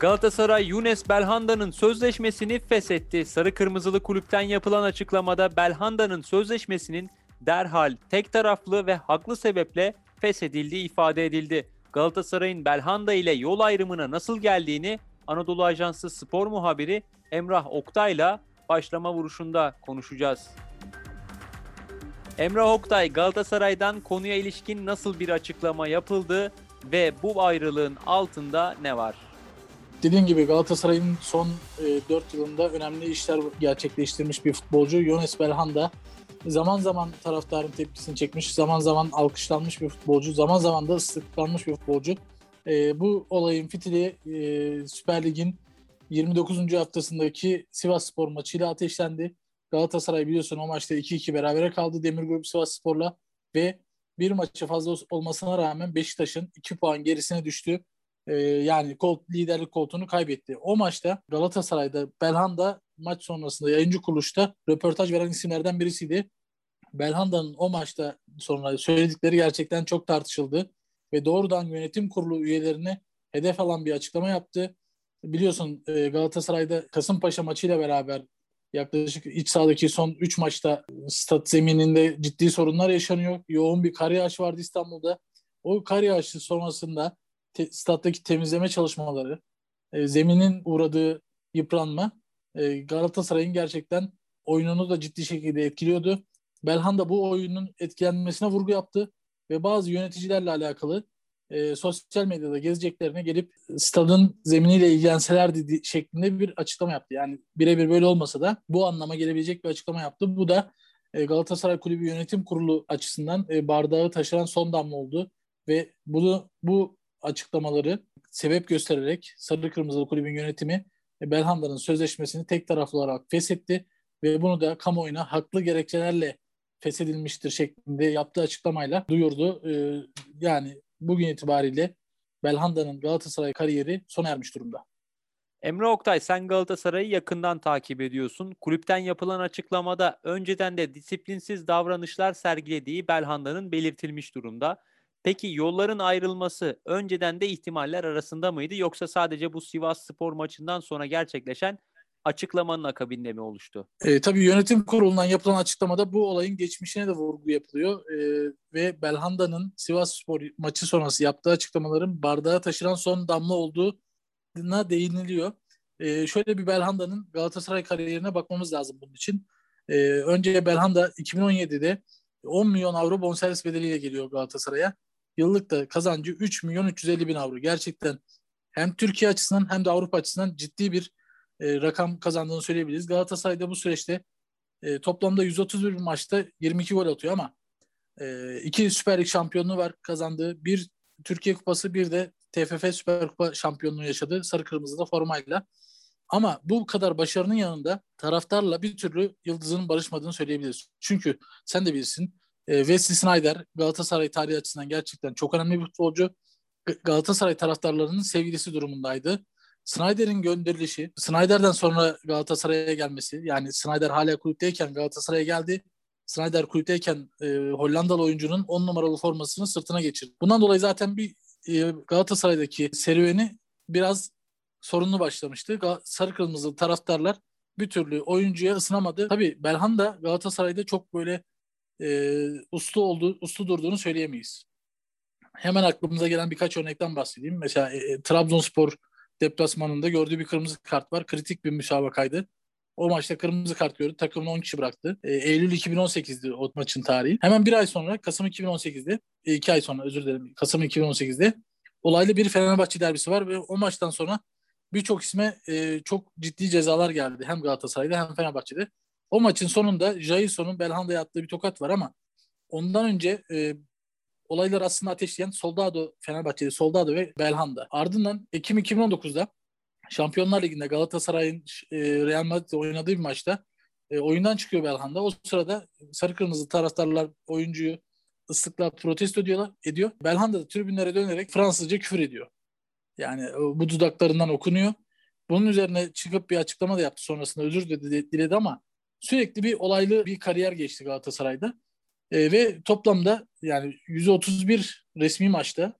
Galatasaray Younes Belhanda'nın sözleşmesini feshetti. Sarı Kırmızılı kulüpten yapılan açıklamada Belhanda'nın sözleşmesinin derhal tek taraflı ve haklı sebeple feshedildiği ifade edildi. Galatasaray'ın Belhanda ile yol ayrımına nasıl geldiğini Anadolu Ajansı spor muhabiri Emrah Oktay'la başlama vuruşunda konuşacağız. Emrah Oktay Galatasaray'dan konuya ilişkin nasıl bir açıklama yapıldı ve bu ayrılığın altında ne var? Dediğim gibi Galatasaray'ın son e, 4 yılında önemli işler gerçekleştirmiş bir futbolcu Yones Belhanda. Zaman zaman taraftarın tepkisini çekmiş, zaman zaman alkışlanmış bir futbolcu, zaman zaman da ıslıklanmış bir futbolcu. E, bu olayın fitili e, Süper Lig'in 29. haftasındaki Sivas Spor maçıyla ateşlendi. Galatasaray biliyorsun o maçta 2-2 berabere kaldı Demirgrup Sivas Spor'la ve bir maçı fazla olmasına rağmen Beşiktaş'ın 2 puan gerisine düştü. Ee, yani kol, liderlik koltuğunu kaybetti. O maçta Galatasaray'da Belhanda maç sonrasında yayıncı kuruluşta röportaj veren isimlerden birisiydi. Belhanda'nın o maçta sonra söyledikleri gerçekten çok tartışıldı ve doğrudan yönetim kurulu üyelerine hedef alan bir açıklama yaptı. Biliyorsun e, Galatasaray'da Kasımpaşa maçıyla beraber yaklaşık iç sahadaki son 3 maçta stat zemininde ciddi sorunlar yaşanıyor. Yoğun bir kar yağışı vardı İstanbul'da. O kar yağışı sonrasında te, stat'taki temizleme çalışmaları, e, zeminin uğradığı yıpranma e, Galatasaray'ın gerçekten oyununu da ciddi şekilde etkiliyordu. Belhanda bu oyunun etkilenmesine vurgu yaptı ve bazı yöneticilerle alakalı e, sosyal medyada gezeceklerine gelip stadın zeminiyle ilgilenselerdi şeklinde bir açıklama yaptı. Yani birebir böyle olmasa da bu anlama gelebilecek bir açıklama yaptı. Bu da e, Galatasaray Kulübü Yönetim Kurulu açısından e, bardağı taşıran son damla oldu ve bunu bu açıklamaları sebep göstererek Sarı Kırmızılı Kulübün yönetimi e, Belhanda'nın sözleşmesini tek taraflı olarak feshetti ve bunu da kamuoyuna haklı gerekçelerle feshedilmiştir şeklinde yaptığı açıklamayla duyurdu. Ee, yani bugün itibariyle Belhanda'nın Galatasaray kariyeri sona ermiş durumda. Emre Oktay sen Galatasaray'ı yakından takip ediyorsun. Kulüpten yapılan açıklamada önceden de disiplinsiz davranışlar sergilediği Belhanda'nın belirtilmiş durumda. Peki yolların ayrılması önceden de ihtimaller arasında mıydı yoksa sadece bu Sivas Spor maçından sonra gerçekleşen açıklamanın akabinde mi oluştu? E, tabii yönetim kurulundan yapılan açıklamada bu olayın geçmişine de vurgu yapılıyor. E, ve Belhanda'nın Sivas Spor maçı sonrası yaptığı açıklamaların bardağa taşıran son damla olduğuna değiniliyor. E, şöyle bir Belhanda'nın Galatasaray kariyerine bakmamız lazım bunun için. E, önce Belhanda 2017'de 10 milyon avro bonservis bedeliyle geliyor Galatasaray'a. Yıllık da kazancı 3 milyon 350 bin avro. Gerçekten hem Türkiye açısından hem de Avrupa açısından ciddi bir e, rakam kazandığını söyleyebiliriz. Galatasaray'da bu süreçte e, toplamda 131 maçta 22 gol atıyor ama e, iki Süper Lig şampiyonluğu var kazandığı. Bir Türkiye Kupası bir de TFF Süper Kupa şampiyonluğu yaşadı sarı kırmızıda formayla. Ama bu kadar başarının yanında taraftarla bir türlü yıldızının barışmadığını söyleyebiliriz. Çünkü sen de bilirsin e, Wesley Snyder Galatasaray tarihi açısından gerçekten çok önemli bir futbolcu. Galatasaray taraftarlarının sevgilisi durumundaydı. Snyder'in gönderilişi, Snyder'den sonra Galatasaray'a gelmesi, yani Snyder hala kulüpteyken Galatasaray'a geldi. Snyder kulüpteyken e, Hollandalı oyuncunun 10 numaralı formasını sırtına geçirdi. Bundan dolayı zaten bir e, Galatasaray'daki serüveni biraz sorunlu başlamıştı. Sarı kırmızı taraftarlar bir türlü oyuncuya ısınamadı. Tabii Belhanda Galatasaray'da çok böyle e, uslu oldu, uslu durduğunu söyleyemeyiz. Hemen aklımıza gelen birkaç örnekten bahsedeyim. Mesela e, e Trabzonspor deplasmanında gördüğü bir kırmızı kart var. Kritik bir müsabakaydı. O maçta kırmızı kart gördü. Takımını 10 kişi bıraktı. E, Eylül 2018'di o maçın tarihi. Hemen bir ay sonra Kasım 2018'de, e, iki ay sonra özür dilerim Kasım 2018'de olaylı bir Fenerbahçe derbisi var ve o maçtan sonra birçok isme e, çok ciddi cezalar geldi. Hem Galatasaray'da hem Fenerbahçe'de. O maçın sonunda Jailson'un Belhanda'ya attığı bir tokat var ama ondan önce e, olaylar aslında ateşleyen Soldado Fenerbahçe'de Soldado ve Belhanda. Ardından Ekim 2019'da Şampiyonlar Ligi'nde Galatasaray'ın e, Real Madrid'de oynadığı bir maçta e, oyundan çıkıyor Belhanda. O sırada sarı kırmızı taraftarlar oyuncuyu ıslıkla protesto ediyorlar, ediyor. Belhanda da tribünlere dönerek Fransızca küfür ediyor. Yani e, bu dudaklarından okunuyor. Bunun üzerine çıkıp bir açıklama da yaptı sonrasında özür diledi ama sürekli bir olaylı bir kariyer geçti Galatasaray'da. E, ve toplamda yani 131 resmi maçta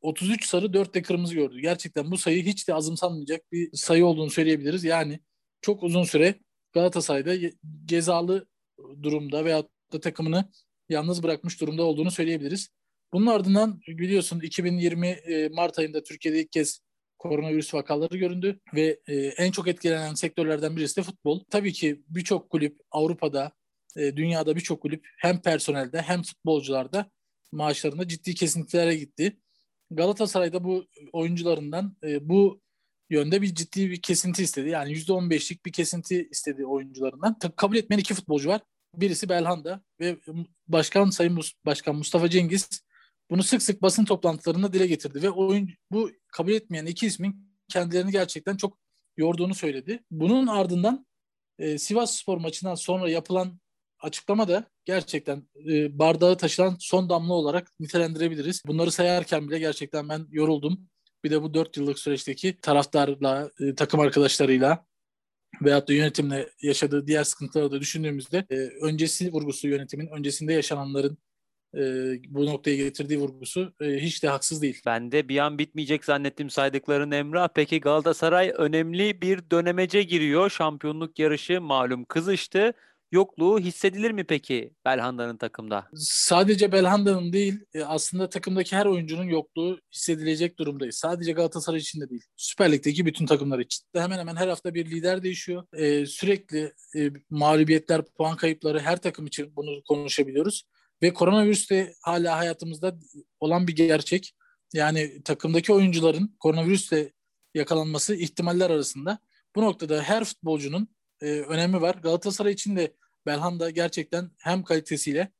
33 sarı 4 de kırmızı gördü. Gerçekten bu sayı hiç de azımsanmayacak bir sayı olduğunu söyleyebiliriz. Yani çok uzun süre Galatasaray'da cezalı durumda veyahut da takımını yalnız bırakmış durumda olduğunu söyleyebiliriz. Bunun ardından biliyorsun 2020 e, Mart ayında Türkiye'de ilk kez koronavirüs vakaları göründü ve e, en çok etkilenen sektörlerden birisi de futbol. Tabii ki birçok kulüp Avrupa'da, e, dünyada birçok kulüp hem personelde hem futbolcularda maaşlarında ciddi kesintilere gitti. Galatasaray'da bu oyuncularından bu yönde bir ciddi bir kesinti istedi. Yani %15'lik bir kesinti istedi oyuncularından. Kabul etmeyen iki futbolcu var. Birisi Belhanda ve Başkan Sayın Başkan Mustafa Cengiz bunu sık sık basın toplantılarında dile getirdi ve oyun bu kabul etmeyen iki ismin kendilerini gerçekten çok yorduğunu söyledi. Bunun ardından e, Sivas Spor maçından sonra yapılan açıklama da gerçekten e, bardağı taşıran son damla olarak nitelendirebiliriz. Bunları sayarken bile gerçekten ben yoruldum. Bir de bu dört yıllık süreçteki taraftarla, e, takım arkadaşlarıyla veyahut da yönetimle yaşadığı diğer sıkıntıları da düşündüğümüzde e, öncesi vurgusu yönetimin, öncesinde yaşananların e, bu noktaya getirdiği vurgusu e, hiç de haksız değil. Ben de bir an bitmeyecek zannettim saydıkların Emrah. Peki Galatasaray önemli bir dönemece giriyor. Şampiyonluk yarışı malum kızıştı. Yokluğu hissedilir mi peki Belhanda'nın takımda? Sadece Belhanda'nın değil e, aslında takımdaki her oyuncunun yokluğu hissedilecek durumdayız. Sadece Galatasaray için de değil. Süper Lig'deki bütün takımlar için. Hemen hemen her hafta bir lider değişiyor. Ee, sürekli e, mağlubiyetler, puan kayıpları her takım için bunu konuşabiliyoruz. Ve koronavirüs de hala hayatımızda olan bir gerçek. Yani takımdaki oyuncuların koronavirüsle yakalanması ihtimaller arasında. Bu noktada her futbolcunun e, önemi var. Galatasaray için de Belhanda gerçekten hem kalitesiyle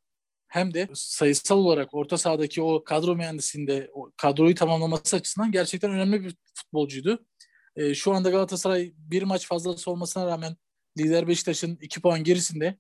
hem de sayısal olarak orta sahadaki o kadro mühendisliğinde o kadroyu tamamlaması açısından gerçekten önemli bir futbolcuydu. E, şu anda Galatasaray bir maç fazlası olmasına rağmen lider Beşiktaş'ın iki puan gerisinde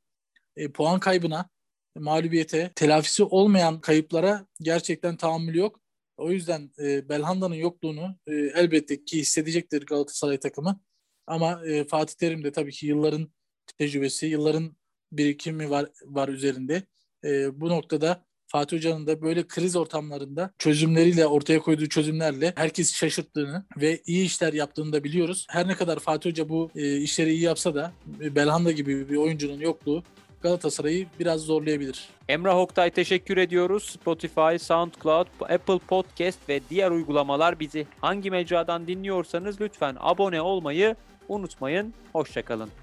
e, puan kaybına mağlubiyete, telafisi olmayan kayıplara gerçekten tahammül yok. O yüzden e, Belhanda'nın yokluğunu e, elbette ki hissedecektir Galatasaray takımı. Ama e, Fatih Terim de tabii ki yılların tecrübesi, yılların birikimi var var üzerinde. E, bu noktada Fatih Hoca'nın da böyle kriz ortamlarında çözümleriyle ortaya koyduğu çözümlerle herkes şaşırttığını ve iyi işler yaptığını da biliyoruz. Her ne kadar Fatih Hoca bu e, işleri iyi yapsa da e, Belhanda gibi bir oyuncunun yokluğu Galatasaray'ı biraz zorlayabilir. Emrah Oktay teşekkür ediyoruz. Spotify, SoundCloud, Apple Podcast ve diğer uygulamalar bizi hangi mecradan dinliyorsanız lütfen abone olmayı unutmayın. Hoşçakalın.